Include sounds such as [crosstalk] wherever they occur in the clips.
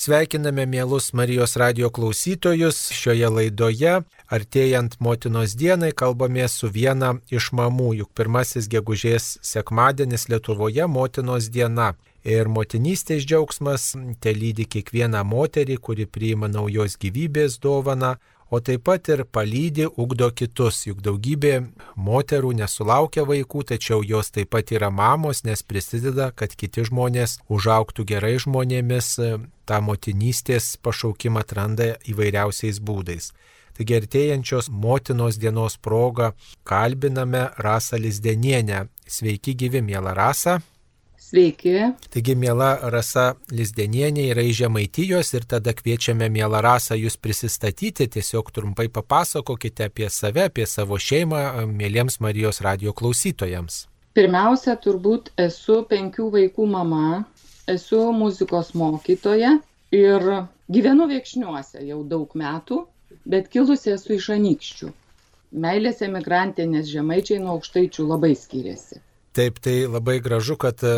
Sveikiname mielus Marijos radio klausytojus šioje laidoje. Artėjant motinos dienai kalbame su viena iš mamų, juk pirmasis gegužės sekmadienis Lietuvoje motinos diena. Ir motinystės džiaugsmas te lydi kiekvieną moterį, kuri priima naujos gyvybės dovaną, o taip pat ir palydi, ugdo kitus, juk daugybė moterų nesulaukia vaikų, tačiau jos taip pat yra mamos, nes prisideda, kad kiti žmonės užauktų gerai žmonėmis, tą motinystės pašaukimą atranda įvairiausiais būdais. Taigi artėjančios motinos dienos proga kalbiname Rasą Lizdenienę. Sveiki gyvi, mėla Rasa. Sveiki. Taigi, mėla Rasa Lizdenienė yra iš Žemaitijos ir tada kviečiame mėla Rasa jūs prisistatyti, tiesiog trumpai papasakokite apie save, apie savo šeimą, mėlyms Marijos radio klausytojams. Pirmiausia, turbūt esu penkių vaikų mama, esu muzikos mokytoja ir gyvenu viekšniuose jau daug metų, bet kilusi esu iš anykščių. Meilės emigrantė, nes žemaičiai nuo aukštaičių labai skiriasi. Taip, tai labai gražu, kad e,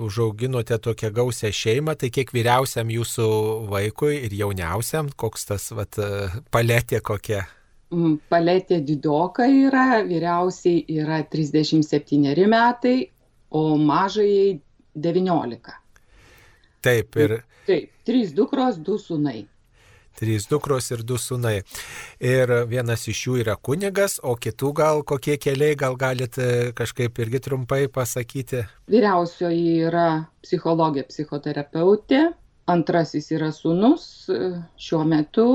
užauginote tokią gausią šeimą. Tai kiek vyriausiam jūsų vaikui ir jauniausiam, koks tas vat, e, paletė kokia? Mm, paletė didoka yra, vyriausiai yra 37 metai, o mažai 19. Taip, ir. Taip, trys dukros, du sunai. Trys dukros ir du sunai. Ir vienas iš jų yra kunigas, o kitų gal kokie keliai, gal galite kažkaip irgi trumpai pasakyti. Vyriausioji yra psichologė, psichoterapeutė. Antrasis yra sunus, šiuo metu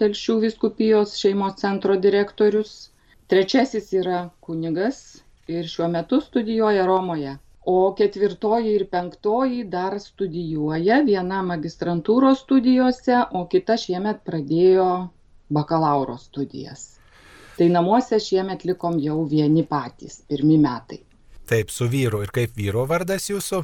Telšių viskupijos šeimos centro direktorius. Trečiasis yra kunigas ir šiuo metu studijuoja Romoje o ketvirtoji ir penktoji dar studijuoja viena magistrantūros studijose o kita šiemet pradėjo bakalauro studijas. Tai namuose šiemet likom jau vieni patys pirmi metai. Taip su vyru. Ir kaip vyro vardas jūsų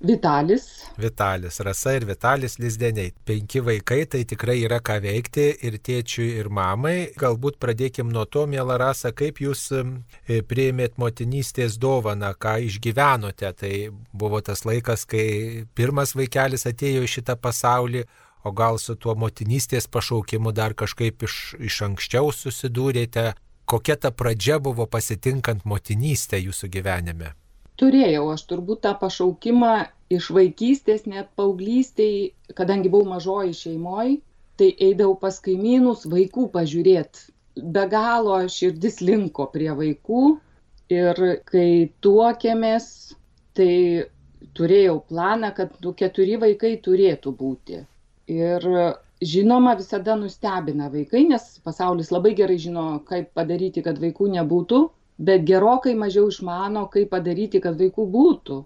Vitalis. Vitalis, Rasa ir Vitalis Lizdeniai. Penki vaikai, tai tikrai yra ką veikti ir tėčiui, ir mamai. Galbūt pradėkim nuo to, mėla Rasa, kaip jūs e, priėmėt motinystės dovaną, ką išgyvenote. Tai buvo tas laikas, kai pirmas vaikelis atėjo į šitą pasaulį, o gal su tuo motinystės pašaukimu dar kažkaip iš, iš anksčiau susidūrėte. Kokia ta pradžia buvo pasitinkant motinystę jūsų gyvenime? Turėjau. Aš turbūt tą pašaukimą iš vaikystės net paauglystėj kadangi buvau mažoj šeimoj tai eidavau pas kaimynus vaikų pažiūrėt. Be galo širdis linko prie vaikų. Ir kai tuokėmės tai turėjau planą kad du keturi vaikai turėtų būti. Ir žinoma visada nustebina vaikai nes pasaulis labai gerai žino kaip padaryti kad vaikų nebūtų bet gerokai mažiau išmano, kaip padaryti, kad vaikų būtų.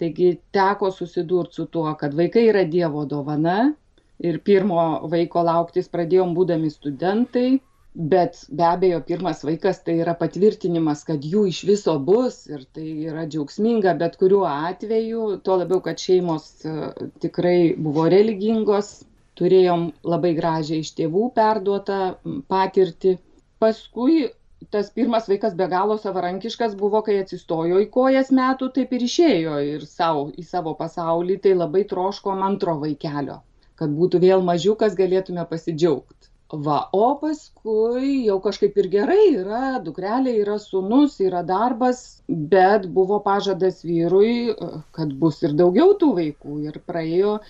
Taigi teko susidurti su tuo, kad vaikai yra Dievo dovana ir pirmo vaiko lauktis pradėjom būdami studentai, bet be abejo pirmas vaikas tai yra patvirtinimas, kad jų iš viso bus ir tai yra džiaugsminga bet kuriuo atveju, tuo labiau, kad šeimos e, tikrai buvo religingos, turėjom labai gražiai iš tėvų perduotą patirtį. Paskui tas pirmas vaikas be galo savarankiškas buvo, kai atsistojo į kojas metų, taip ir išėjo ir savo, į savo pasaulį, tai labai troškom antro vaikelio, kad būtų vėl mažiukas, galėtume pasidžiaugti. Va, o paskui jau kažkaip ir gerai yra, dukrelė yra sunus, yra darbas, bet buvo pažadas vyrui, kad bus ir daugiau tų vaikų. Ir praėjo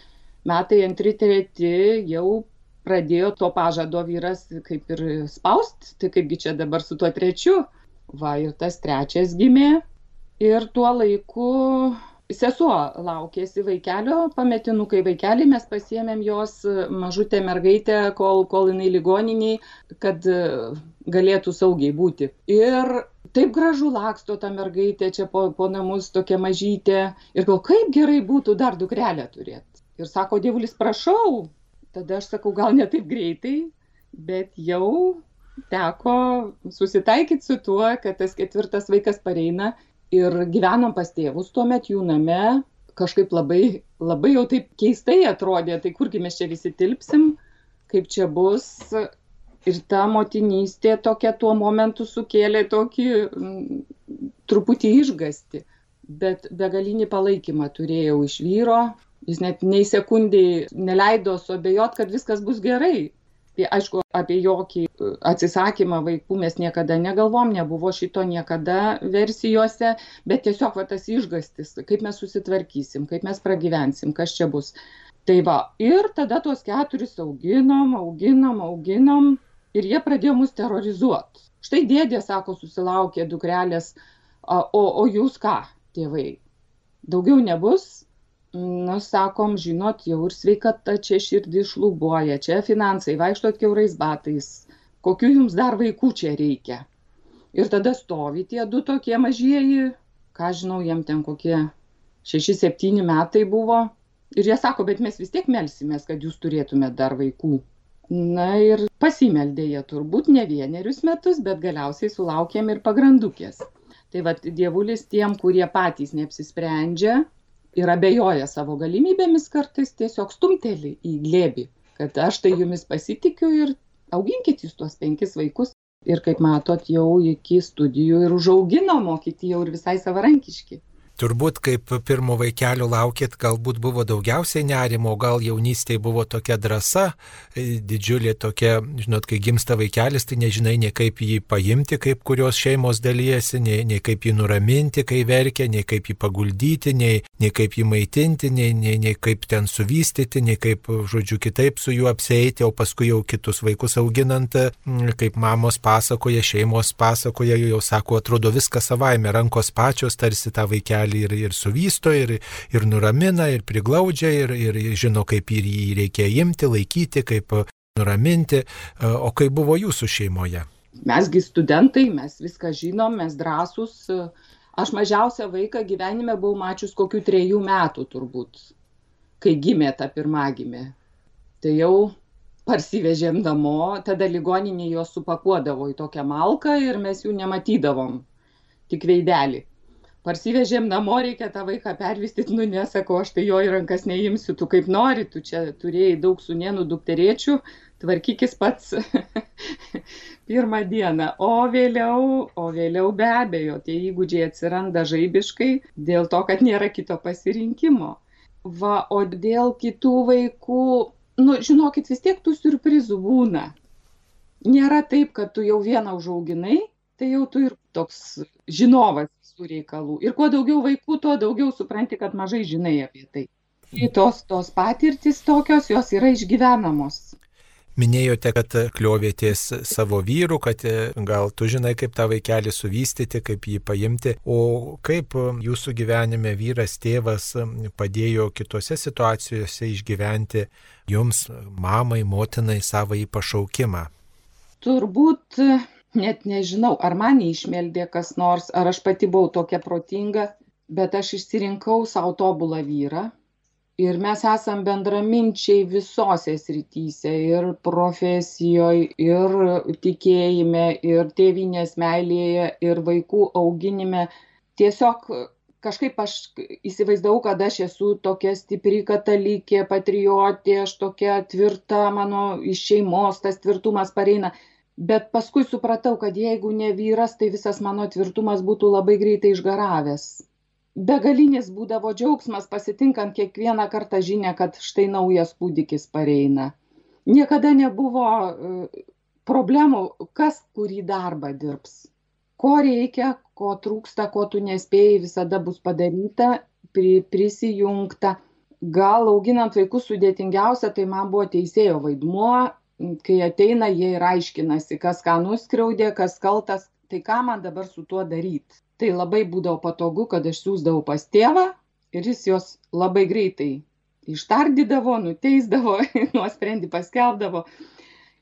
metai antri, treti, jau pradėjo to pažado vyras kaip ir spaust, tai kaipgi čia dabar su tuo trečiu. Va, ir tas trečias gimė. Ir tuo laiku sesuo laukėsi vaikelio, pametinukai vaikelį, mes pasiemėm jos mažutę mergaitę, kol, kol jinai ligoniniai, kad galėtų saugiai būti. Ir taip gražu laksto ta mergaitė čia po, po namus tokia mažytė. Ir gal kaip gerai būtų dar dukrelę turėti. Ir sako, dievulis, prašau, tada aš sakau, gal ne taip greitai, bet jau teko susitaikyti su tuo, kad tas ketvirtas vaikas pareina ir gyvenom pas tėvus tuo metu jų name, kažkaip labai, labai jau taip keistai atrodė, tai kurgi mes čia visi tilpsim, kaip čia bus. Ir ta motinystė tokia tuo momentu sukėlė tokį m, truputį išgasti, bet begalinį palaikymą turėjau iš vyro, Jis net nei sekundžiai neleido suabejot, kad viskas bus gerai. Tai aišku, apie jokį atsisakymą vaikų mes niekada negalvom, nebuvo šito niekada versijose, bet tiesiog va, tas išgastis, kaip mes susitvarkysim, kaip mes pragyvensim, kas čia bus. Tai va, ir tada tuos keturis auginom, auginom, auginom ir jie pradėjo mus terrorizuoti. Štai dėdė, sako, susilaukė dukrelės, o, o jūs ką, tėvai? Daugiau nebus, nu sakom žinot jau ir sveikata čia širdį šlubuoja čia finansai vaikštot kiaurais batais. Kokių jums dar vaikų čia reikia? Ir tada stovi tie du tokie mažieji ką žinau jiem ten kokie šeši septyni metai buvo. Ir jie sako bet mes vis tiek melsimės kad jūs turėtumėt dar vaikų. Na ir pasimeldė jie turbūt ne vienerius metus bet galiausiai sulaukėm ir pagrandukės. Tai vat dievulis tiem kurie patys neapsisprendžia ir abejoja savo galimybėmis kartais tiesiog stumteli į glėbį, kad aš tai jumis pasitikiu ir auginkit jūs tuos penkis vaikus. Ir kaip matot, jau iki studijų ir užaugino, mokyti jau ir visai savarankiški. Turbūt kaip pirmo vaikelio laukit, galbūt buvo daugiausiai nerimo, gal jaunystėje buvo tokia drąsa, e, didžiulė tokia, žinot, kai gimsta vaikelis, tai nežinai nei kaip jį paimti, kaip kurios šeimos dalyjasi, nei, nei kaip jį nuraminti, kai verkia, nei kaip jį paguldyti, nei, nei kaip jį maitinti, nei, nei, nei kaip ten suvystyti, nei kaip, žodžiu, kitaip su juo apseiti, o paskui jau kitus vaikus auginant, kaip mamos pasakoja, šeimos pasakoja, jau sako, atrodo viskas savaime, rankos pačios tarsi tą vaikelį vaikelį ir, ir suvysto, ir, ir nuramina, ir priglaudžia, ir, ir žino, kaip jį reikia imti, laikyti, kaip nuraminti. O kaip buvo jūsų šeimoje? Mesgi studentai, mes viską žinom, mes drąsūs. Aš mažiausią vaiką gyvenime buvau mačius kokių trejų metų turbūt, kai gimė ta pirmagimė. Tai jau parsivežėm namo, tada ligoninė juos supakuodavo į tokią malką ir mes jų nematydavom, tik veidelį parsivežėm namo, reikia tą vaiką pervystyti, nu nesakau, aš tai jo į rankas neimsiu, tu kaip nori, tu čia turėjai daug sunienų dukterėčių, tvarkykis pats [laughs] pirmą dieną. O vėliau, o vėliau be abejo, tie įgūdžiai atsiranda žaibiškai dėl to, kad nėra kito pasirinkimo. Va, o dėl kitų vaikų, nu, žinokit, vis tiek tų surprizų būna. Nėra taip, kad tu jau vieną užauginai, tai jau tu ir toks žinovas visų reikalų. Ir kuo daugiau vaikų, tuo daugiau supranti, kad mažai žinai apie tai. Tai tos, tos patirtis tokios, jos yra išgyvenamos. Minėjote, kad kliovėtės savo vyrų, kad gal tu žinai, kaip tą vaikelį suvystyti, kaip jį paimti, o kaip jūsų gyvenime vyras, tėvas padėjo kitose situacijose išgyventi jums, mamai, motinai, savo į pašaukimą? Turbūt net nežinau, ar man išmeldė kas nors, ar aš pati buvau tokia protinga, bet aš išsirinkau savo tobulą vyrą. Ir mes esam bendraminčiai visose srityse - ir profesijoje, ir tikėjime, ir tėvinės meilėje, ir vaikų auginime. Tiesiog kažkaip aš įsivaizdavau, kad aš esu tokia stipri katalikė, patriotė, aš tokia tvirta, mano iš šeimos tas tvirtumas pareina bet paskui supratau kad jeigu ne vyras tai visas mano tvirtumas būtų labai greitai išgaravęs. Begalinis būdavo džiaugsmas pasitinkant kiekvieną kartą žinią kad štai naujas kūdikis pareina. Niekada nebuvo e, problemų kas kurį darbą dirbs. Ko reikia ko trūksta ko tu nespėjai visada bus padaryta pri prisijungta. Gal auginant vaikus sudėtingiausia tai man buvo teisėjo vaidmuo kai ateina jie ir aiškinasi, kas ką nuskriaudė, kas kaltas, tai ką man dabar su tuo daryti. Tai labai būdavo patogu, kad aš siūsdavau pas tėvą ir jis juos labai greitai ištardydavo, nuteisdavo, [laughs] nuosprendį paskelbdavo.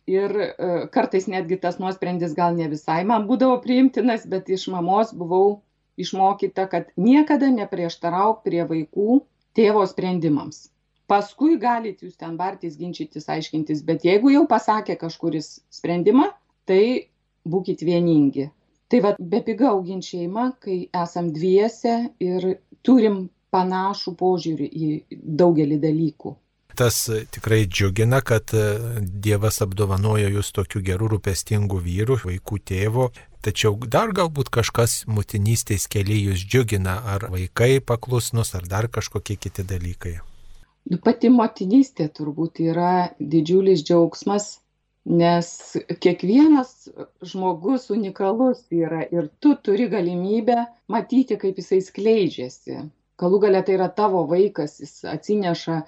Ir e, kartais netgi tas nuosprendis gal ne visai man būdavo priimtinas, bet iš mamos buvau išmokyta, kad niekada neprieštarauk prie vaikų tėvo sprendimams paskui galit jūs ten bartis, ginčytis, aiškintis, bet jeigu jau pasakė kažkuris sprendimą, tai būkite vieningi. Tai vad, be piga auginti šeimą, kai esam dviese ir turim panašų požiūrį į daugelį dalykų. Tas tikrai džiugina, kad e, Dievas apdovanojo jūs tokiu geru rūpestingu vyru, vaikų tėvu, tačiau dar galbūt kažkas motinystės keliai jūs džiugina, ar vaikai paklusnus, ar dar kažkokie kiti dalykai. Nu, pati motinystė turbūt yra didžiulis džiaugsmas, nes kiekvienas žmogus unikalus yra ir tu turi galimybę matyti, kaip jisai skleidžiasi. Galų galia tai yra tavo vaikas, jis atsineša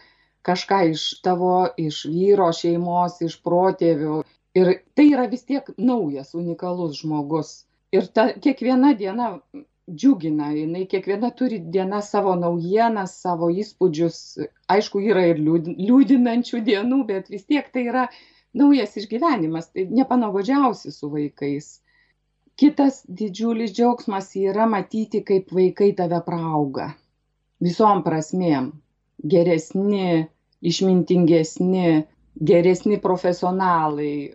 kažką iš tavo, iš vyro šeimos, iš protėvių. Ir tai yra vis tiek naujas, unikalus žmogus. Ir ta kiekviena diena džiugina, jinai kiekviena turi diena savo naujienas, savo įspūdžius. Aišku, yra ir liūdinančių dienų, bet vis tiek tai yra naujas išgyvenimas, tai nepanaugodžiausi su vaikais. Kitas didžiulis džiaugsmas yra matyti, kaip vaikai tave prauga. Visom prasmėm. Geresni, išmintingesni, geresni profesionalai,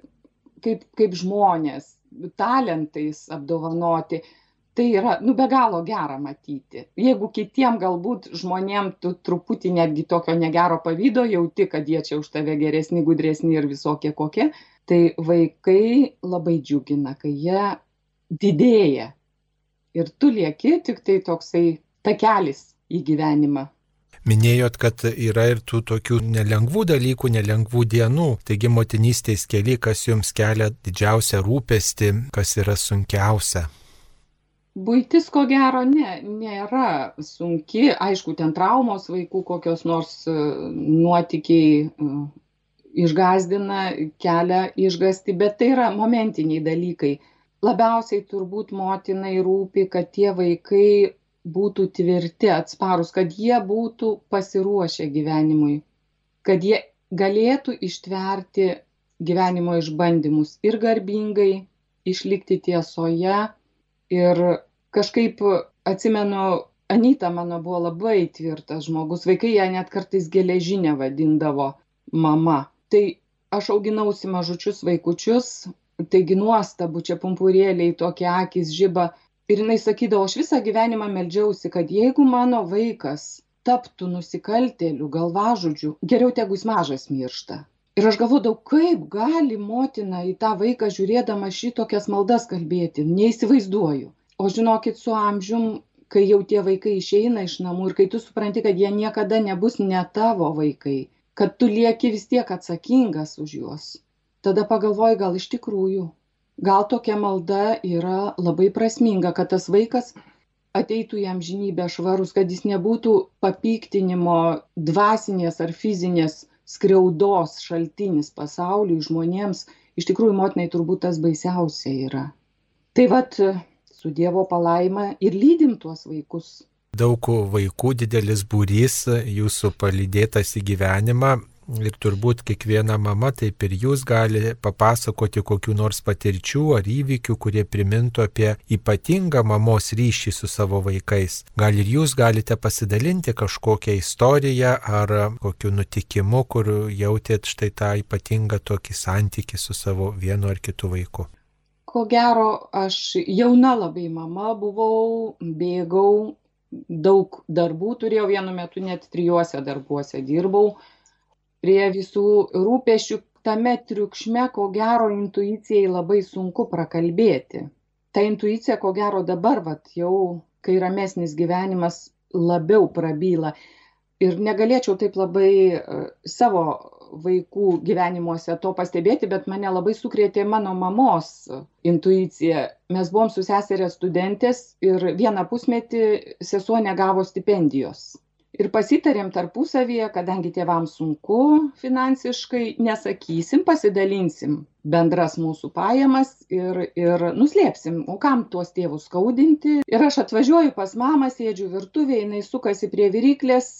kaip, kaip žmonės, talentais apdovanoti tai yra nu be galo gera matyti jeigu kitiem galbūt žmonėm tu truputį netgi tokio negero pavydo jauti kad jie čia už tave geresni gudresni ir visokie kokie tai vaikai labai džiugina kai jie didėja ir tu lieki tik tai toksai takelis į gyvenimą Minėjot, kad yra ir tų tokių nelengvų dalykų, nelengvų dienų. Taigi motinystės keli, kas jums kelia didžiausią rūpestį, kas yra sunkiausia. Buitis ko gero ne, nėra sunki, aišku, ten traumos vaikų kokios nors e, nuotikiai e, išgazdina, kelia išgasti, bet tai yra momentiniai dalykai. Labiausiai turbūt motinai rūpi, kad tie vaikai būtų tvirti, atsparus, kad jie būtų pasiruošę gyvenimui, kad jie galėtų ištverti gyvenimo išbandymus ir garbingai išlikti tiesoje ir kažkaip atsimenu anyta mano buvo labai tvirtas žmogus. Vaikai ją net kartais geležinę vadindavo mama. Tai aš auginausi mažučius vaikučius taigi nuostabu čia pumpurėliai tokie akys žiba. Ir jinai sakydavo aš visą gyvenimą meldžiausi kad jeigu mano vaikas taptų nusikaltėliu galvažudžiu geriau tegu jis mažas miršta ir aš galvodavau kaip gali motina į tą vaiką žiūrėdama šitokias maldas kalbėti? Neįsivaizduoju. O žinokit su amžium kai jau tie vaikai išeina iš namų ir kai tu supranti kad jie niekada nebus ne tavo vaikai kad tu lieki vis tiek atsakingas už juos tada pagalvoji gal iš tikrųjų gal tokia malda yra labai prasminga kad tas vaikas ateitų į amžinybę švarus kad jis nebūtų papiktinimo dvasinės ar fizinės skriaudos šaltinis pasauliui, žmonėms, iš tikrųjų motinai turbūt tas baisiausia yra. Tai vad, su Dievo palaima ir lydim tuos vaikus. Daug vaikų, didelis būrys, jūsų palydėtas į gyvenimą, Ir turbūt kiekviena mama, taip ir jūs gali papasakoti kokiu nors patirčių ar įvykių, kurie primintų apie ypatingą mamos ryšį su savo vaikais. Gal ir jūs galite pasidalinti kažkokią istoriją ar kokiu nutikimu, kur jautėt štai tą ypatingą tokį santyki su savo vienu ar kitu vaiku. Ko gero, aš jauna labai mama buvau, bėgau, daug darbų turėjau, vienu metu net trijuose darbuose dirbau prie visų rūpesčių tame triukšme, ko gero, intuicijai labai sunku prakalbėti. Ta intuicija, ko gero, dabar, vat, jau, kai ramesnis gyvenimas, labiau prabyla. Ir negalėčiau taip labai uh, savo vaikų gyvenimuose to pastebėti, bet mane labai sukrėtė mano mamos intuicija. Mes buvom su seserė studentės ir vieną pusmetį sesuo negavo stipendijos ir pasitarėm tarpusavyje kadangi tėvams sunku finansiškai nesakysim pasidalinsim bendras mūsų pajamas ir ir nuslėpsim o kam tuos tėvus skaudinti. Ir aš atvažiuoju pas mamą sėdžiu virtuvėj jinai sukasi prie viryklės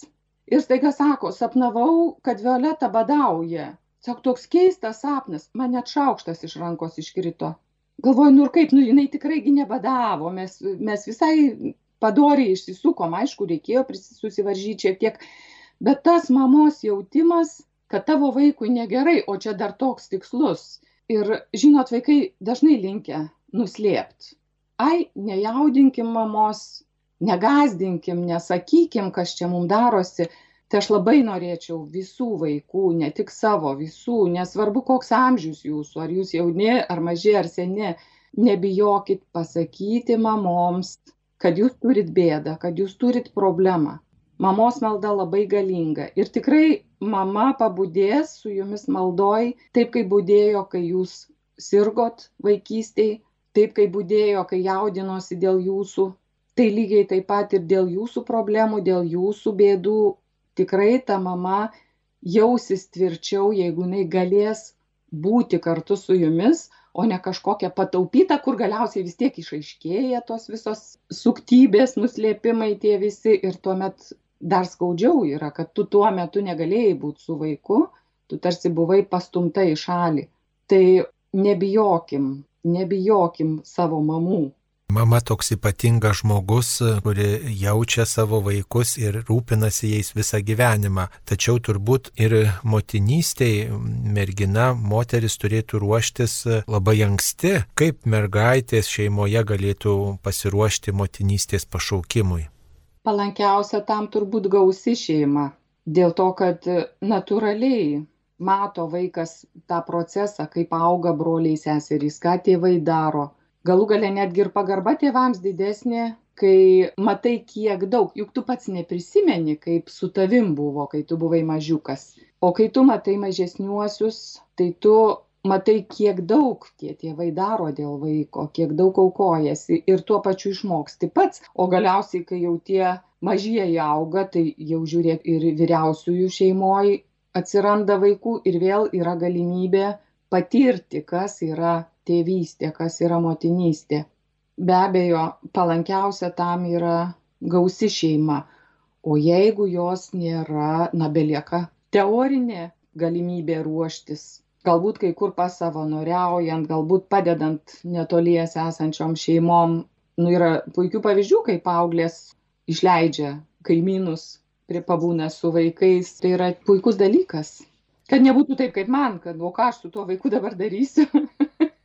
ir staiga sako sapnavau kad violeta badauja. Sako toks keistas sapnas man net šaukštas iš rankos iškrito. Galvoju nu ir kaip nu jinai tikrai gi nebadavo mes mes visai padoriai išsisukom, aišku, reikėjo susivaržyti šiek tiek, bet tas mamos jautimas, kad tavo vaikui negerai, o čia dar toks tikslus. Ir žinot, vaikai dažnai linkia nuslėpti. Ai, nejaudinkim mamos, negazdinkim, nesakykim, kas čia mums darosi. Tai aš labai norėčiau visų vaikų, ne tik savo, visų, nesvarbu koks amžius jūsų, ar jūs jauni, ar maži, ar seni, nebijokit pasakyti mamoms, kad jūs turit bėdą, kad jūs turit problemą. mamos malda labai galinga. Ir tikrai mama pabudės su jumis maldoj, taip kaip būdėjo, kai jūs sirgot vaikystėje, taip kaip būdėjo, kai jaudinosi dėl jūsų. Tai lygiai taip pat ir dėl jūsų problemų, dėl jūsų bėdų. Tikrai ta mama jausis tvirčiau, jeigu jinai galės būti kartu su jumis, o ne kažkokia pataupyta, kur galiausiai vis tiek išaiškėja tos visos suktybės, nuslėpimai tie visi ir tuomet dar skaudžiau yra, kad tu tuo metu negalėjai būti su vaiku, tu tarsi buvai pastumta į šalį. Tai nebijokim, nebijokim savo mamų, Mama toks ypatingas žmogus, kuri jaučia savo vaikus ir rūpinasi jais visą gyvenimą. Tačiau turbūt ir motinystėje mergina, moteris turėtų ruoštis labai anksti, kaip mergaitės šeimoje galėtų pasiruošti motinystės pašaukimui. Palankiausia tam turbūt gausi šeima. Dėl to, kad natūraliai mato vaikas tą procesą, kaip auga broliai seserys, ką tėvai daro galų gale netgi ir pagarba tėvams didesnė kai matai kiek daug. Juk tu pats neprisimeni kaip su tavim buvo kai tu buvai mažiukas. O kai tu matai mažesniuosius tai tu matai kiek daug tie tėvai daro dėl vaiko kiek daug aukojasi ir tuo pačiu išmoksti pats. O galiausiai kai jau tie mažieji auga tai jau žiūrėk ir vyriausiųjų šeimoj atsiranda vaikų ir vėl yra galimybė patirti kas yra tėvystė, kas yra motinystė. Be abejo, palankiausia tam yra gausi šeima, o jeigu jos nėra, na belieka teorinė galimybė ruoštis. Galbūt kai kur pasavanoriaujant, galbūt padedant netolies esančiom šeimom. Nu, yra puikių pavyzdžių, kai paauglės išleidžia kaimynus, pabūna su vaikais. Tai yra puikus dalykas. Kad nebūtų taip kaip man, kad o ką aš su tuo vaiku dabar darysiu. [laughs]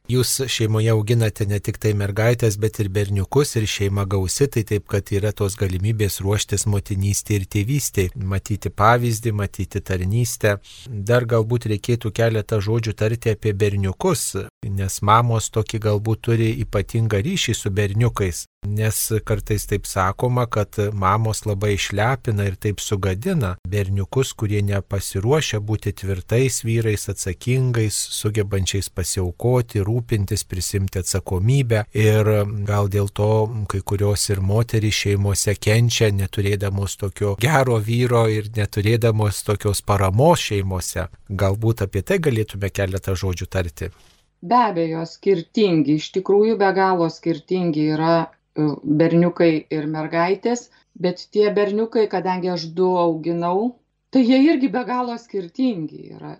Jūs šeimoje auginate ne tik tai mergaitės, bet ir berniukus ir šeima gausi, tai taip, kad yra tos galimybės ruoštis motinystė ir tėvystė, matyti pavyzdį, matyti tarnystę. Dar galbūt reikėtų keletą žodžių tarti apie berniukus, nes mamos tokį galbūt turi ypatingą ryšį su berniukais. Nes kartais taip sakoma, kad mamos labai išlepina ir taip sugadina berniukus, kurie nepasiruošia būti tvirtais vyrais, atsakingais, sugebančiais pasiaukoti, rūpintis, prisimti atsakomybę. Ir gal dėl to kai kurios ir moterys šeimose kenčia, neturėdamos tokio gero vyro ir neturėdamos tokios paramos šeimose. Galbūt apie tai galėtume keletą žodžių tarti. Be abejo, skirtingi, iš tikrųjų be galo skirtingi yra berniukai ir mergaitės, bet tie berniukai, kadangi aš du auginau, tai jie irgi be galo skirtingi yra.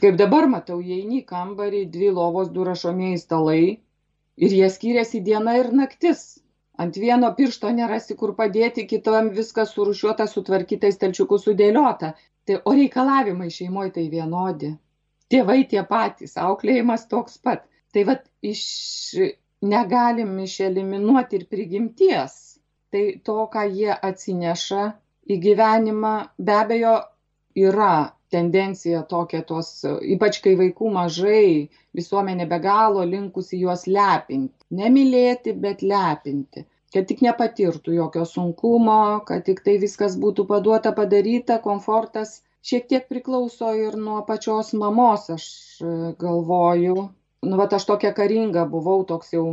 Kaip dabar matau, jie eini į kambarį, dvi lovos, du rašomieji stalai ir jie skiriasi diena ir naktis. Ant vieno piršto nerasi kur padėti, kitam viskas surušiuota, sutvarkyta, stalčiukų sudėliota. Tai, o reikalavimai šeimoje tai vienodi. Tėvai tie patys, auklėjimas toks pat. Tai vad iš negalim išeliminuoti ir prigimties. Tai to, ką jie atsineša į gyvenimą, be abejo, yra tendencija tokia tos, ypač kai vaikų mažai, visuomenė be galo linkusi juos lepinti. Nemylėti, bet lepinti. Kad tik nepatirtų jokio sunkumo, kad tik tai viskas būtų paduota, padaryta, komfortas šiek tiek priklauso ir nuo pačios mamos, aš galvoju, nu vat aš tokia karinga buvau toks jau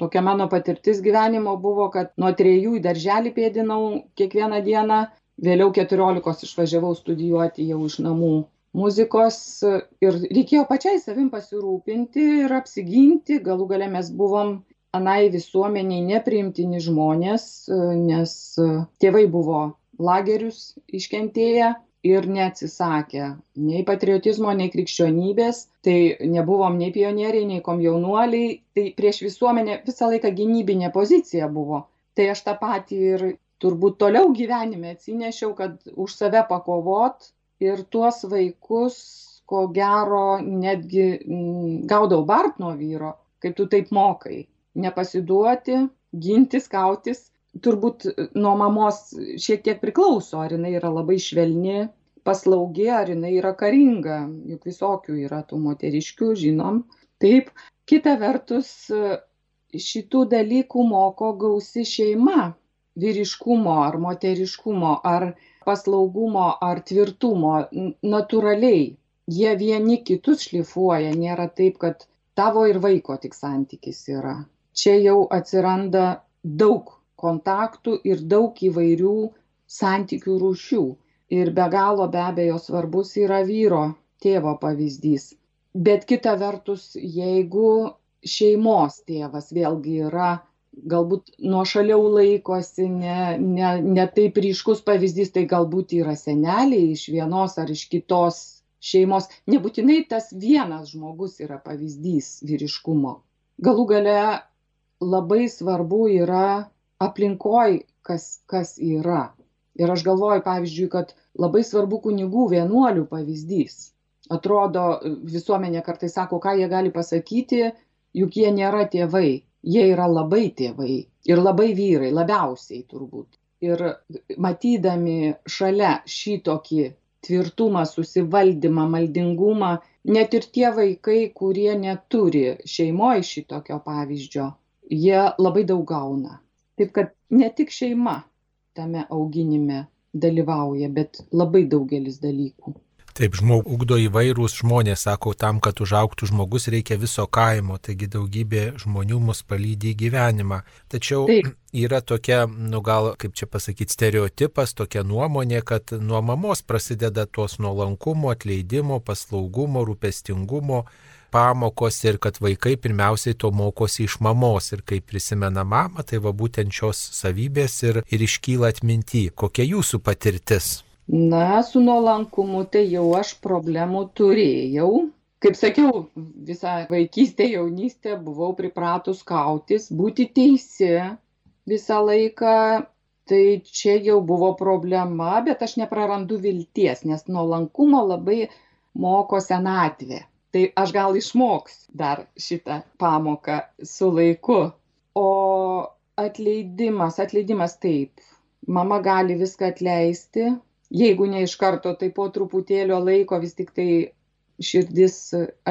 tokia mano patirtis gyvenimo buvo kad nuo trejų į darželį pėdinau kiekvieną dieną vėliau keturiolikos išvažiavau studijuoti jau iš namų muzikos ir reikėjo pačiai savim pasirūpinti ir apsiginti. Galų gale mes buvom anai visuomenei nepriimtini žmonės nes tėvai buvo lagerius iškentėję ir neatsisakė nei patriotizmo, nei krikščionybės, tai nebuvom nei pionieriai, nei komjaunuoliai, tai prieš visuomenę visą laiką gynybinė pozicija buvo. Tai aš tą patį ir turbūt toliau gyvenime atsinešiau, kad už save pakovot ir tuos vaikus, ko gero, netgi m, gaudau bart nuo vyro, kaip tu taip mokai. Nepasiduoti, gintis, kautis turbūt nuo mamos šiek tiek priklauso, ar jinai yra labai švelni, paslaugi, ar jinai yra karinga. Juk visokių yra tų moteriškių, žinom. Taip, kita vertus, šitų dalykų moko gausi šeima. vyriškumo ar moteriškumo ar paslaugumo ar tvirtumo natūraliai jie vieni kitus šlifuoja nėra taip kad tavo ir vaiko tik santykis yra čia jau atsiranda daug kontaktų ir daug įvairių santykių rūšių. Ir be galo be abejo svarbus yra vyro tėvo pavyzdys. Bet kita vertus jeigu šeimos tėvas vėlgi yra galbūt nuošaliau laikosi ne ne ne taip ryškus pavyzdys tai galbūt yra seneliai iš vienos ar iš kitos šeimos. Nebūtinai tas vienas žmogus yra pavyzdys vyriškumo. Galų gale labai svarbu yra aplinkoj kas kas yra. Ir aš galvoju pavyzdžiui kad labai svarbu kunigų vienuolių pavyzdys. Atrodo visuomenė kartais sako ką jie gali pasakyti juk jie nėra tėvai. Jie yra labai tėvai ir labai vyrai labiausiai turbūt. Ir matydami šalia šitokį tvirtumą susivaldymą maldingumą net ir tie vaikai kurie neturi šeimoj šitokio pavyzdžio jie labai daug gauna taip kad ne tik šeima tame auginime dalyvauja bet labai daugelis dalykų Taip, žmogų ugdo įvairūs žmonės, sako, tam, kad užauktų žmogus reikia viso kaimo, taigi daugybė žmonių mus palydė į gyvenimą. Tačiau Taip. yra tokia, nu gal, kaip čia pasakyti, stereotipas, tokia nuomonė, kad nuo mamos prasideda tos nuolankumo, atleidimo, paslaugumo, rūpestingumo pamokos ir kad vaikai pirmiausiai to mokosi iš mamos ir kai prisimena mamą, tai va būtent šios savybės ir, ir iškyla atminti. Kokia jūsų patirtis? na su nuolankumu tai jau aš problemų turėjau kaip sakiau visą vaikystę jaunystę buvau pripratus kautis būti teisi visą laiką tai čia jau buvo problema bet aš neprarandu vilties nes nuolankumo labai moko senatvė tai aš gal išmoksiu dar šitą pamoką su laiku. O atleidimas atleidimas taip. Mama gali viską atleisti. Jeigu ne iš karto tai po truputėlio laiko vis tiktai širdis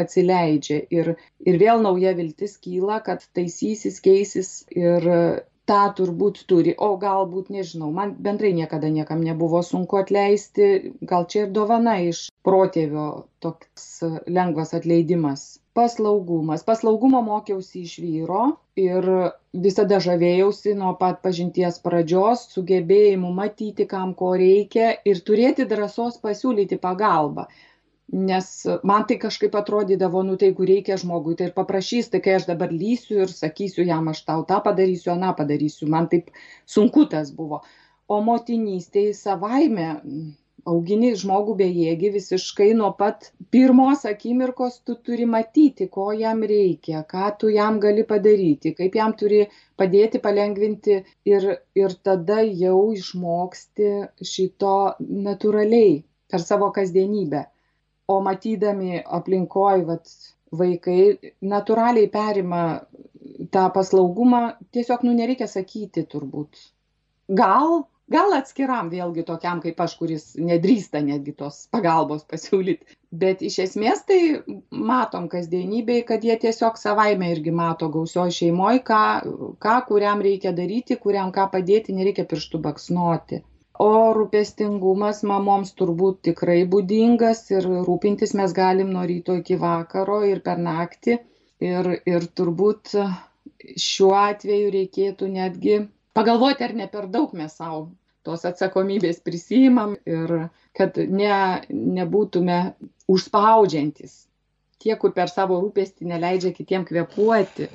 atsileidžia. Ir ir vėl nauja viltis kyla kad taisysis keisis ir tą turbūt turi. O galbūt nežinau man bendrai niekada niekam nebuvo sunku atleisti. Gal čia ir dovana iš protėvio toks lengvas atleidimas. Paslaugumas. Paslaugumo mokiausi iš vyro ir visada žavėjausi nuo pat pažinties pradžios sugebėjimu matyti kam ko reikia ir turėti drąsos pasiūlyti pagalbą nes man tai kažkaip atrodydavo nu tai jeigu reikia žmogui tai ir paprašys tai kai aš dabar lįsiu ir sakysiu jam aš tau tą padarysiu aną padarysiu. Man taip sunku tas buvo. O motinystėj savaime augini žmogų bejėgį visiškai nuo pat pirmos akimirkos tu turi matyti ko jam reikia ką tu jam gali padaryti kaip jam turi padėti palengvinti ir ir tada jau išmoksti šito natūraliai per savo kasdienybę o matydami aplinkoj vat vaikai natūraliai perima tą paslaugumą tiesiog nu nereikia sakyti turbūt. Gal gal atskiram vėlgi tokiam kaip aš kuris nedrįsta netgi tos pagalbos pasiūlyt bet iš esmės tai matom kasdienybėj kad jie tiesiog savaime irgi mato gausioj šeimoj ką ką kuriam reikia daryti kuriam ką padėti nereikia pirštu baksnoti o rūpestingumas mamoms turbūt tikrai būdingas ir rūpintis mes galim nuo ryto iki vakaro ir per naktį. Ir ir turbūt šiuo atveju reikėtų netgi pagalvoti ar ne per daug mes sau tos atsakomybės prisiimam ir kad ne nebūtume užspaudžiantys tie kur per savo rūpestį neleidžia kitiem kvėpuoti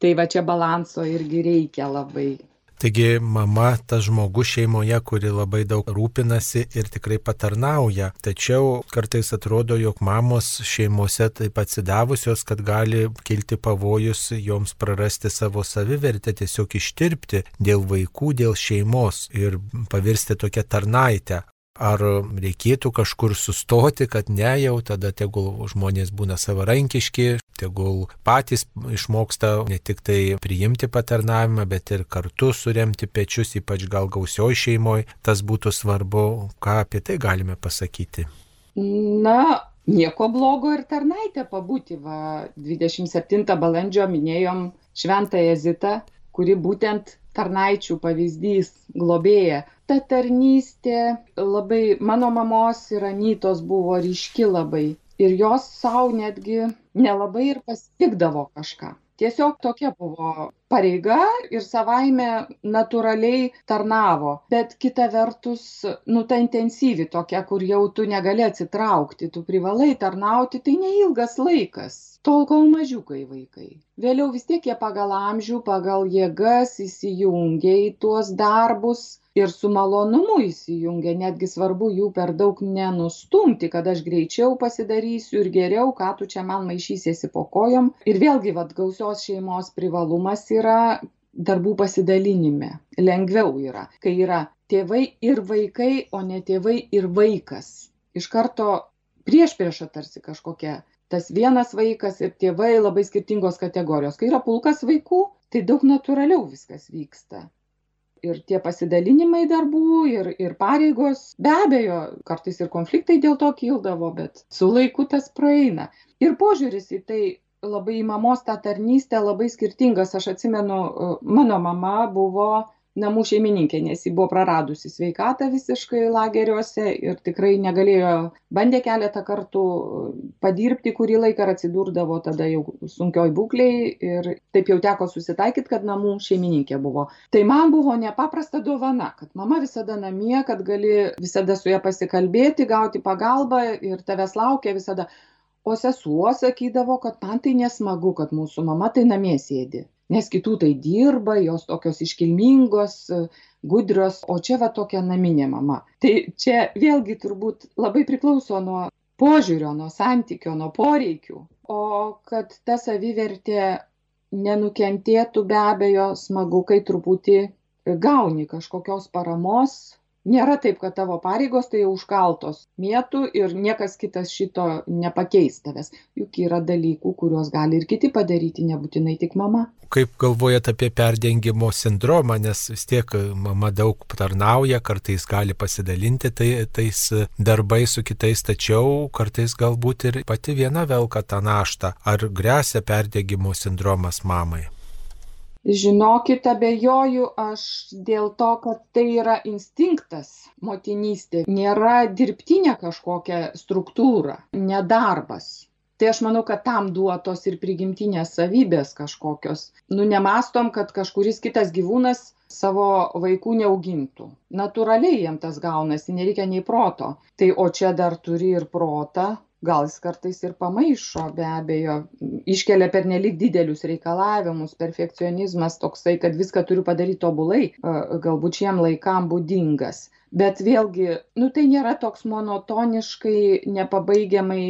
tai va čia balanso irgi reikia labai Taigi mama tas žmogus šeimoje, kuri labai daug rūpinasi ir tikrai patarnauja. Tačiau kartais atrodo, jog mamos šeimose taip atsidavusios, kad gali kilti pavojus joms prarasti savo savivertę, tiesiog ištirpti dėl vaikų, dėl šeimos ir pavirsti tokią tarnaitę. Ar reikėtų kažkur sustoti, kad ne jau tada tegul žmonės būna savarankiški, tegul patys išmoksta ne tik tai priimti paternavimą, bet ir kartu suremti pečius, ypač gal gausioj šeimoje, tas būtų svarbu. Ką apie tai galime pasakyti? Na, nieko blogo ir tarnaitė pabūti. Va, 27 balandžio minėjom šventąją Zitą, kuri būtent tarnaičių pavyzdys globėja. Ta tarnystė labai, mano mamos ir Anytos buvo ryški labai. Ir jos savo netgi nelabai ir pasitikdavo kažką. Tiesiog tokia buvo pareiga ir savaime natūraliai tarnavo. Bet kita vertus nu ta intensyvi tokia kur jau tu negali atsitraukti tu privalai tarnauti tai neilgas laikas. Tol kol mažiukai vaikai. Vėliau vis tiek jie pagal amžių pagal jėgas įsijungia į tuos darbus ir su malonumu įsijungia netgi svarbu jų per daug nenustumti kad aš greičiau pasidarysiu ir geriau ką tu čia man maišysiesi po kojom. Ir vėlgi vat gausios šeimos privalumas yra darbų pasidalinime. Lengviau yra kai yra tėvai ir vaikai o ne tėvai ir vaikas. Iš karto priešprieša tarsi kažkokia. Tas vienas vaikas ir tėvai labai skirtingos kategorijos. Kai yra pulkas vaikų tai daug natūraliau viskas vyksta ir tie pasidalinimai darbų ir ir pareigos. Be abejo kartais ir konfliktai dėl to kildavo bet su laiku tas praeina. Ir požiūris į tai labai į mamos tą tarnystę labai skirtingas. Aš atsimenu mano mama buvo namų šeimininkė nes ji buvo praradusi sveikatą visiškai lageriuose ir tikrai negalėjo bandė keletą kartų padirbti kurį laiką ir atsidurdavo tada jau sunkioj būklėj ir taip jau teko susitaikyt kad namų šeimininkė buvo. Tai man buvo nepaprasta dovana kad mama visada namie kad gali visada su ja pasikalbėti gauti pagalbą ir tavęs laukia visada. O sesuo sakydavo kad man tai nesmagu kad mūsų mama tai namie sėdi nes kitų tai dirba jos tokios iškilmingos gudrios o čia va tokia naminė mama. Tai čia vėlgi turbūt labai priklauso nuo požiūrio nuo santykio nuo poreikių. O kad ta savivertė nenukentėtų be abejo smagu kai truputį gauni kažkokios paramos nėra taip kad tavo pareigos tai užkaltos mėtų ir niekas kitas šito nepakeis tavęs. Juk yra dalykų kuriuos gali ir kiti padaryti nebūtinai tik mama. Kaip galvojat apie perdengimo sindromą nes vis tiek mama daug tarnauja kartais gali pasidalinti tai tais darbais su kitais tačiau kartais galbūt ir pati viena velka tą naštą. Ar grėsia perdegimo sindromas mamai žinokit abejoju aš dėl to kad tai yra instinktas motinystė nėra dirbtinė kažkokia struktūra ne darbas. Tai aš manau kad tam duotos ir prigimtinės savybės kažkokios. Nu nemąstom kad kažkuris kitas gyvūnas savo vaikų neaugintų. Natūraliai jiem tas gaunasi nereikia nei proto. Tai o čia dar turi ir protą gal jis kartais ir pamaišo be abejo iškelia pernelyg didelius reikalavimus. Perfekcionizmas toksai kad viską turiu padaryt tobulai galbūt šiem laikam būdingas. Bet vėlgi nu tai nėra toks monotoniškai nepabaigiamai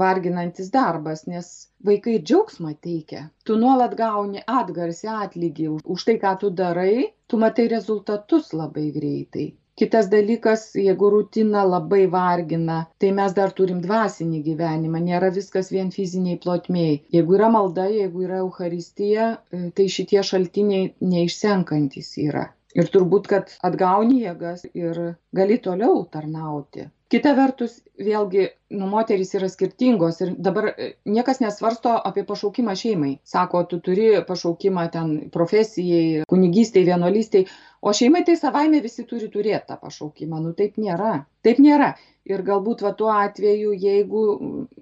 varginantis darbas nes vaikai džiaugsmą teikia. Tu nuolat gauni atgarsį atlygį už tai ką tu darai tu matai rezultatus labai greitai kitas dalykas jeigu rutina labai vargina tai mes dar turim dvasinį gyvenimą nėra viskas vien fizinėj plotmėj. Jeigu yra malda jeigu yra eucharistija tai šitie šaltiniai neišsenkantys yra. Ir turbūt kad atgauni jėgas ir gali toliau tarnauti kita vertus vėlgi nu moterys yra skirtingos ir dabar niekas nesvarsto apie pašaukimą šeimai. Sako tu turi pašaukimą ten profesijai kunigystei vienuolystei o šeimai tai savaime visi turi turėt tą pašaukimą. Nu taip nėra. Taip nėra. Ir galbūt va tuo atveju jeigu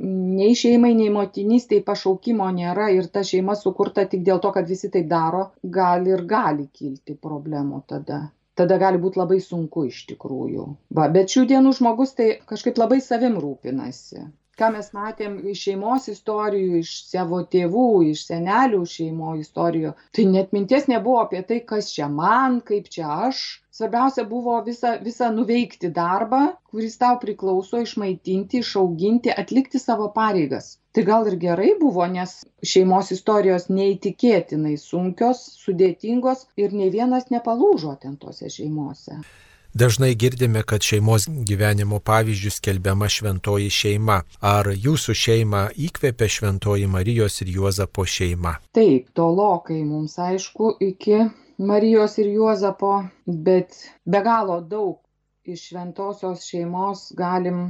nei šeimai nei motinystei pašaukimo nėra ir ta šeima sukurta tik dėl to kad visi taip daro gal ir gali kilti problemų tada tada gali būt labai sunku iš tikrųjų. Va bet šių dienų žmogus tai kažkaip labai savim rūpinasi ką mes matėm iš šeimos istorijų iš savo tėvų iš senelių šeimų istorijų tai net minties nebuvo apie tai kas čia man kaip čia aš. Svarbiausia buvo visą visą nuveikti darbą kuris tau priklauso išmaitinti išauginti atlikti savo pareigas. Tai gal ir gerai buvo nes šeimos istorijos neįtikėtinai sunkios sudėtingos ir nei vienas nepalūžo ten tose šeimose Dažnai girdime, kad šeimos gyvenimo pavyzdžių skelbiama šventoji šeima. Ar jūsų šeimą įkvėpė šventoji Marijos ir Juozapo šeima? Taip, tolokai mums aišku iki Marijos ir Juozapo, bet be galo daug iš šventosios šeimos galim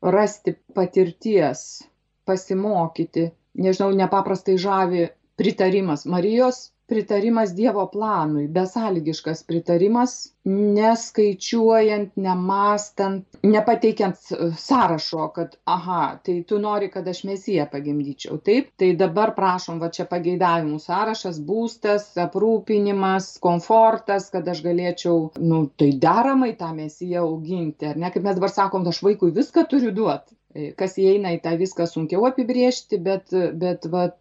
rasti patirties, pasimokyti. Nežinau, nepaprastai žavi pritarimas Marijos pritarimas Dievo planui, besąlygiškas pritarimas, neskaičiuojant, nemastant, nepateikiant sąrašo, kad, aha, tai tu nori, kad aš mesiją pagimdyčiau. Taip, tai dabar prašom, va čia pageidavimų sąrašas, būstas, aprūpinimas, komfortas, kad aš galėčiau, nu, tai deramai tą mesiją auginti. Ar ne, kaip mes dabar sakom, aš vaikui viską turiu duoti. E, kas įeina į tą viską sunkiau apibriežti, bet, bet vat,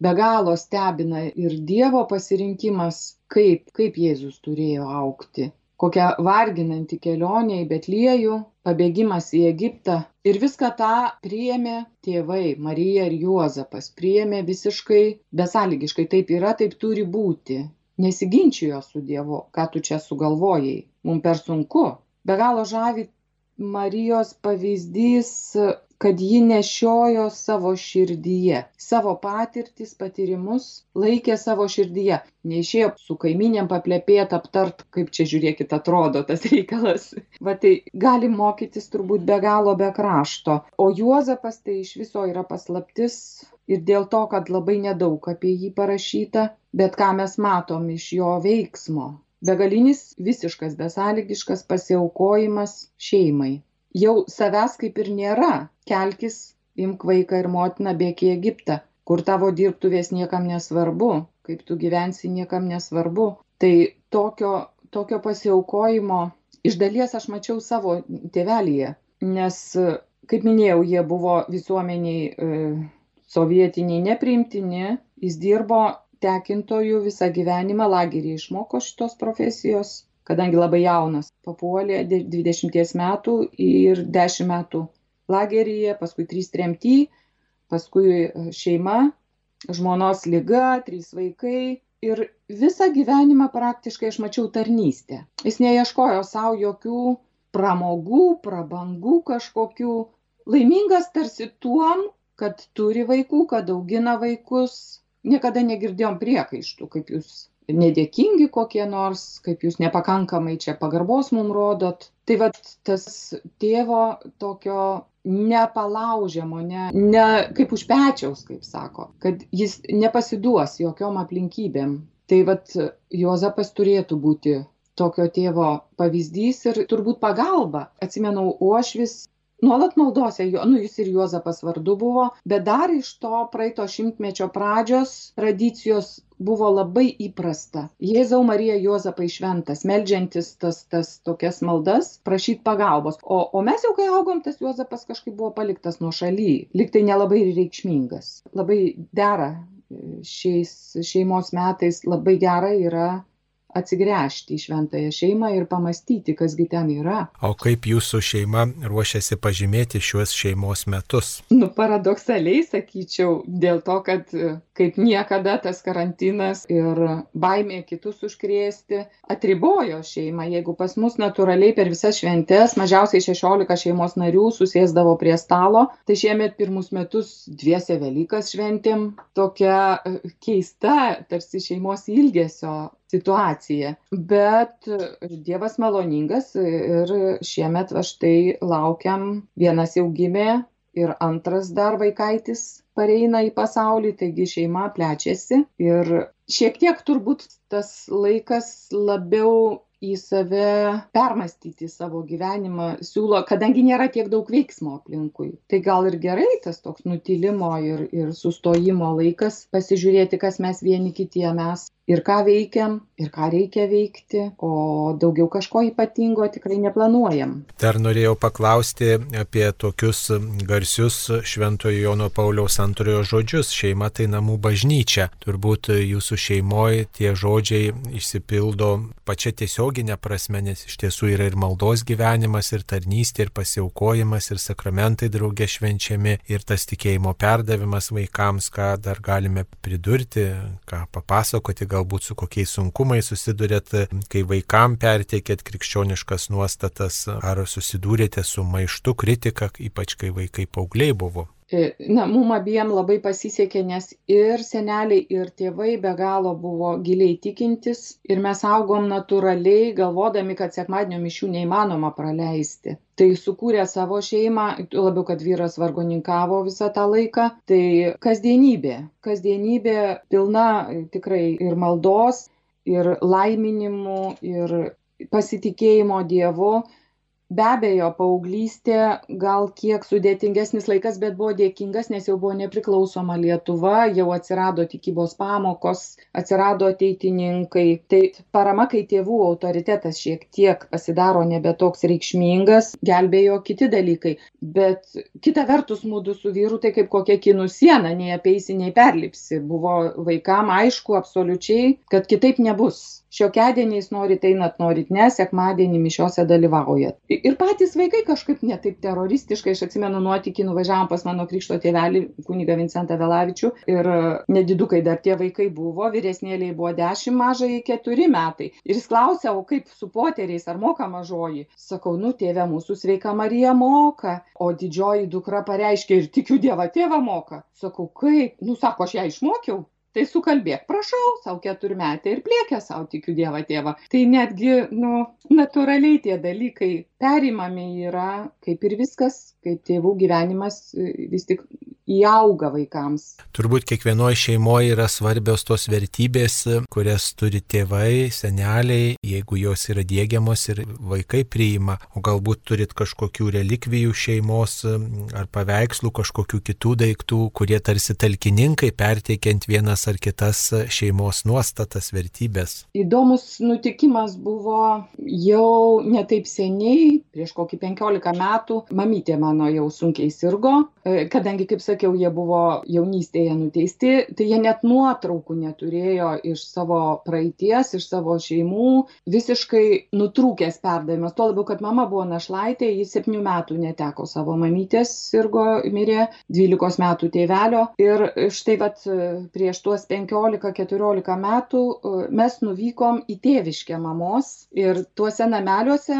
be galo stebina ir Dievo pasirinkimas, kaip, kaip Jėzus turėjo aukti. Kokia varginanti kelionė į Betliejų, pabėgimas į Egiptą. Ir viską tą priėmė tėvai, Marija ir Juozapas. Priėmė visiškai besąlygiškai. Taip yra, taip turi būti. Nesiginčijo su Dievu, ką tu čia sugalvojai. Mums per sunku. Be galo žavi Marijos pavyzdys, kad ji nešiojo savo širdyje, savo patirtis, patyrimus laikė savo širdyje. Neišėjo su kaiminėm paplepėt, aptart, kaip čia žiūrėkit atrodo tas [laughs] reikalas. Va tai gali mokytis turbūt be galo be krašto. O Juozapas tai iš viso yra paslaptis ir dėl to, kad labai nedaug apie jį parašyta, bet ką mes matom iš jo veiksmo begalinis visiškas besąlygiškas pasiaukojimas šeimai. Jau savęs kaip ir nėra. Kelkis imk vaiką ir motiną bėk į egiptą. Kur tavo dirbtuvės niekam nesvarbu kaip tu gyvensi niekam nesvarbu. Tai tokio tokio pasiaukojimo iš dalies aš mačiau savo tėvelyje nes kaip minėjau jie buvo visuomenei e, sovietiniai nepriimtini jis dirbo tekintoju visą gyvenimą lageryje išmoko šitos profesijos, kadangi labai jaunas, papuolė 20 metų ir 10 metų lageryje, paskui 3 tremty, paskui e, šeima, žmonos lyga, 3 vaikai. Ir visą gyvenimą praktiškai aš mačiau tarnystę. Jis neieškojo savo jokių pramogų, prabangų kažkokių. Laimingas tarsi tuom, kad turi vaikų, kad augina vaikus, niekada negirdėjom priekaištų, kaip jūs nedėkingi kokie nors, kaip jūs nepakankamai čia pagarbos mum rodot. Tai vad tas tėvo tokio nepalaužiamo, ne, ne kaip už pečiaus, kaip sako, kad jis nepasiduos jokiom aplinkybėm. Tai vad Juozapas turėtų būti tokio tėvo pavyzdys ir turbūt pagalba. Atsimenu, uošvis nuolat maldose jo nu jis ir juozapas vardu buvo bet dar iš to praeito šimtmečio pradžios tradicijos buvo labai įprasta. Jėzau marija juozapai šventas meldžiantis tas tas tokias maldas prašyt pagalbos. O o mes jau kai augom tas juozapas kažkaip buvo paliktas nuošaly lyg tai nelabai ir reikšmingas. Labai dera šiais šeimos metais labai gera yra atsigręžti į šventąją šeimą ir pamastyti, kasgi ten yra. O kaip jūsų šeima ruošiasi pažymėti šiuos šeimos metus? Nu, paradoksaliai sakyčiau, dėl to, kad kaip niekada tas karantinas ir baimė kitus užkrėsti atribojo šeimą. Jeigu pas mus natūraliai per visas šventes mažiausiai 16 šeimos narių susėsdavo prie stalo, tai šiemet pirmus metus dviese Velykas šventėm tokia keista, tarsi šeimos ilgesio situacija. Bet Dievas maloningas ir šiemet aš tai laukiam, vienas jau gimė ir antras dar vaikaitis pareina į pasaulį, taigi šeima plečiasi ir šiek tiek turbūt tas laikas labiau į save permastyti savo gyvenimą siūlo, kadangi nėra tiek daug veiksmo aplinkui. Tai gal ir gerai tas toks nutilimo ir, ir sustojimo laikas, pasižiūrėti, kas mes vieni kitiem mes ir ką veikiam, ir ką reikia veikti, o daugiau kažko ypatingo tikrai neplanuojam. Dar norėjau paklausti apie tokius garsius Šventojo Jono Pauliaus antrojo žodžius - šeima tai namų bažnyčia. Turbūt jūsų šeimoje tie žodžiai išsipildo pačia tiesioginė prasme, nes iš tiesų yra ir maldos gyvenimas, ir tarnystė, ir pasiaukojimas, ir sakramentai draugė švenčiami, ir tas tikėjimo perdavimas vaikams, ką dar galime pridurti, ką papasakoti galbūt su kokiais sunkumais susidurėt, kai vaikam perteikėt krikščioniškas nuostatas, ar susidūrėte su maištu, kritika, ypač kai vaikai paaugliai buvo. E, na, mum abiem labai pasisekė, nes ir seneliai, ir tėvai be galo buvo giliai tikintis ir mes augom natūraliai, galvodami, kad sekmadienio mišių neįmanoma praleisti. Tai sukūrė savo šeimą, labiau, kad vyras vargoninkavo visą tą laiką. Tai kasdienybė, kasdienybė pilna tikrai ir maldos, ir laiminimų, ir pasitikėjimo Dievu be abejo paauglystė gal kiek sudėtingesnis laikas bet buvo dėkingas nes jau buvo nepriklausoma lietuva jau atsirado tikybos pamokos atsirado ateitininkai. Tai parama kai tėvų autoritetas šiek tiek pasidaro nebe toks reikšmingas gelbėjo kiti dalykai. Bet kita vertus mudu su vyru tai kaip kokia kinų siena nei apeisi nei perlipsi. Buvo vaikam aišku absoliučiai kad kitaip nebus. Šiokiadieniais norit einat norit ne sekmadienį mišiose dalyvaujat ir patys vaikai kažkaip ne taip teroristiškai aš atsimenu nuotykį nuvažiavom pas mano krikšto tėvelį kunigą vincentą vėlavičių ir nedidukai dar tie vaikai buvo vyresnėlei buvo dešim mažajai keturi metai. Ir jis klausia o kaip su poteriais ar moka mažoji? Sakau nu tėve mūsų sveika marija moka o didžioji dukra pareiškė ir tikiu dievą tėvą moka. Sakau kaip? Nu sako aš ją išmokiau. Tai sukalbėk. Prašau sau keturmetė ir pliekia sau tikiu dievą tėvą. Tai netgi nu natūraliai tie dalykai perimami yra kaip ir viskas kaip tėvų gyvenimas vis tik įauga vaikams. Turbūt kiekvienoje šeimoje yra svarbios tos vertybės, kurias turi tėvai, seneliai, jeigu jos yra dėgiamos ir vaikai priima, o galbūt turit kažkokių relikvijų šeimos ar paveikslų, kažkokių kitų daiktų, kurie tarsi talkininkai perteikiant vienas ar kitas šeimos nuostatas, vertybės. Įdomus nutikimas buvo jau netaip seniai, prieš kokį 15 metų, mamytė mano jau sunkiai sirgo, kadangi, kaip sakiau, jie buvo jaunystėje nuteisti tai jie net nuotraukų neturėjo iš savo praeities iš savo šeimų visiškai nutrūkęs perdavimas. Tuo labiau kad mama buvo našlaitė ji septynių metų neteko savo mamytės sirgo mirė dvylikos metų tėvelio. Ir štai vat prieš tuos penkiolika keturiolika metų mes nuvykom į tėviškę mamos ir tuose nameliuose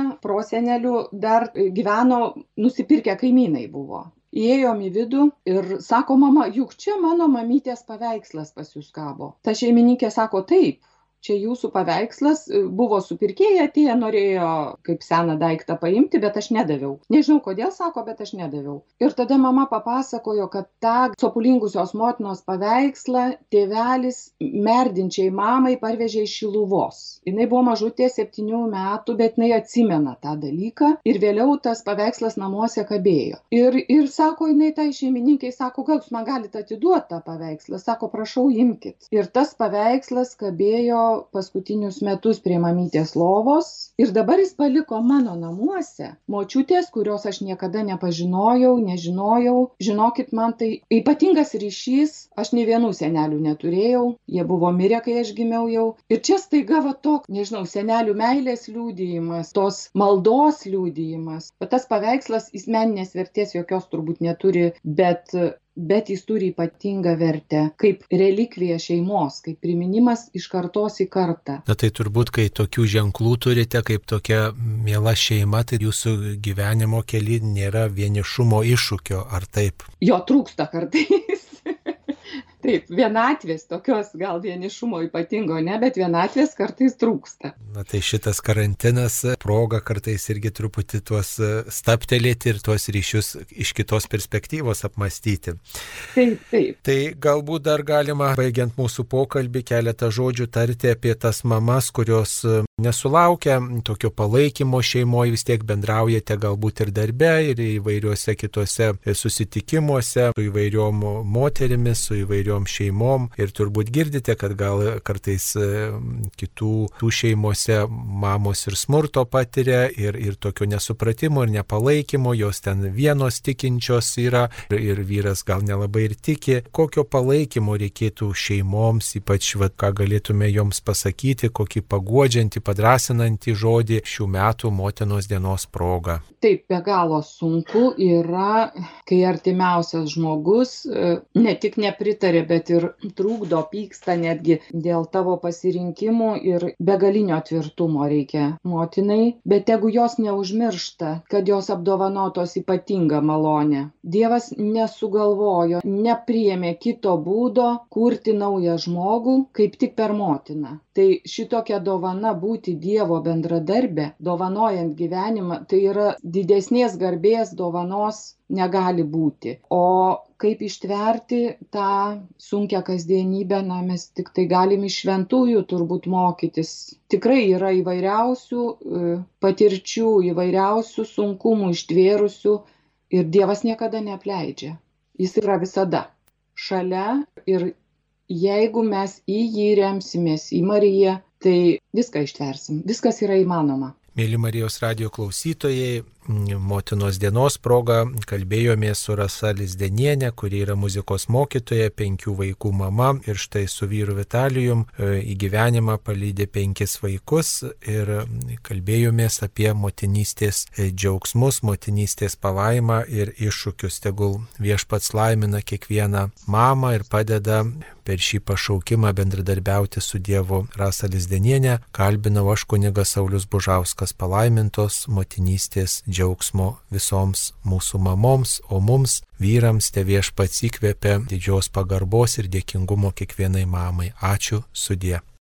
prosenelių dar gyveno nusipirkę kaimynai buvo. Įėjom į vidų ir sako mama juk čia mano mamytės paveikslas pas jus kabo ta šeimininkė sako taip čia jūsų paveikslas buvo supirkėjai atėję norėjo kaip seną daiktą paimti bet aš nedaviau. Nežinau kodėl sako bet aš nedaviau. Ir tada mama papasakojo kad tą sopulingusios motinos paveikslą tėvelis merdinčiai mamai parvežė iš šiluvos. Jinai buvo mažutė septynių metų bet jinai atsimena tą dalyką ir vėliau tas paveikslas namuose kabėjo. Ir ir sako jinai tai šeimininkei sako gal jūs man galit atiduot tą paveikslą? Sako prašau imkit. Ir tas paveikslas kabėjo paskutinius metus prie mamytės lovos ir dabar jis paliko mano namuose močiutės kurios aš niekada nepažinojau nežinojau. Žinokit man tai ypatingas ryšys aš nė vienų senelių neturėjau jie buvo mirę kai aš gimiau jau. Ir čia staiga va toks nežinau senelių meilės liudijimas tos maldos liudijimas. Va tas paveikslas jis meninės vertės jokios turbūt neturi bet bet jis turi ypatingą vertę kaip relikvija šeimos kaip priminimas iš kartos į kartą. Na tai turbūt kai tokių ženklų turite kaip tokia miela šeima tai jūsų gyvenimo kely nėra vienišumo iššūkio ar taip? Jo trūksta kartais Taip, vienatvės, tokios gal vienišumo ypatingo ne, bet vienatvės kartais trūksta. Na tai šitas karantinas proga kartais irgi truputį tuos staptelėti ir tuos ryšius iš kitos perspektyvos apmastyti. Taip, taip. Tai galbūt dar galima, baigiant mūsų pokalbį, keletą žodžių tarti apie tas mamas, kurios nesulaukia tokio palaikymo šeimoje, vis tiek bendraujate galbūt ir darbe, ir įvairiuose kitose susitikimuose su įvairiom moterimis, su įvairiom šeimom ir turbūt girdite, kad gal kartais e, kitų tų šeimose mamos ir smurto patiria ir, ir tokio nesupratimo ir nepalaikymo, jos ten vienos tikinčios yra ir, ir vyras gal nelabai ir tiki. Kokio palaikymo reikėtų šeimoms, ypač, va, ką galėtume joms pasakyti, kokį paguodžiantį padrasinantį žodį šių metų motinos dienos proga. Taip, be galo sunku yra, kai artimiausias žmogus e, ne tik nepritarė, bet ir trūkdo, pyksta netgi dėl tavo pasirinkimų ir begalinio tvirtumo reikia motinai, bet jeigu jos neužmiršta, kad jos apdovanotos ypatinga malonė. Dievas nesugalvojo, nepriemė kito būdo kurti naują žmogų, kaip tik per motiną. Tai šitokia dovana būti Dievo bendradarbė, dovanojant gyvenimą, tai yra didesnės garbės dovanos negali būti. O kaip ištverti tą sunkę kasdienybę, na, mes tik tai galim iš šventųjų turbūt mokytis. Tikrai yra įvairiausių e, patirčių, įvairiausių sunkumų ištvėrusių ir Dievas niekada neapleidžia. Jis yra visada šalia ir jeigu mes į jį remsimės, į Mariją, tai viską ištversim, viskas yra įmanoma. Mėly Marijos radio klausytojai, motinos dienos proga kalbėjomės su Rasa Lizdenienė, kuri yra muzikos mokytoja, penkių vaikų mama ir štai su vyru Vitalijum e, į gyvenimą palydė penkis vaikus ir kalbėjomės apie motinystės e, džiaugsmus, motinystės palaimą ir iššūkius. Tegul viešpats laimina kiekvieną mamą ir padeda per šį pašaukimą bendradarbiauti su Dievu Rasa Lizdenienė, kalbinau aš kunigas Saulis Bužauskas palaimintos motinystės džiaugsmo visoms mūsų mamoms, o mums, vyrams, te viešpats įkvėpia didžios pagarbos ir dėkingumo kiekvienai mamai. Ačiū sudė.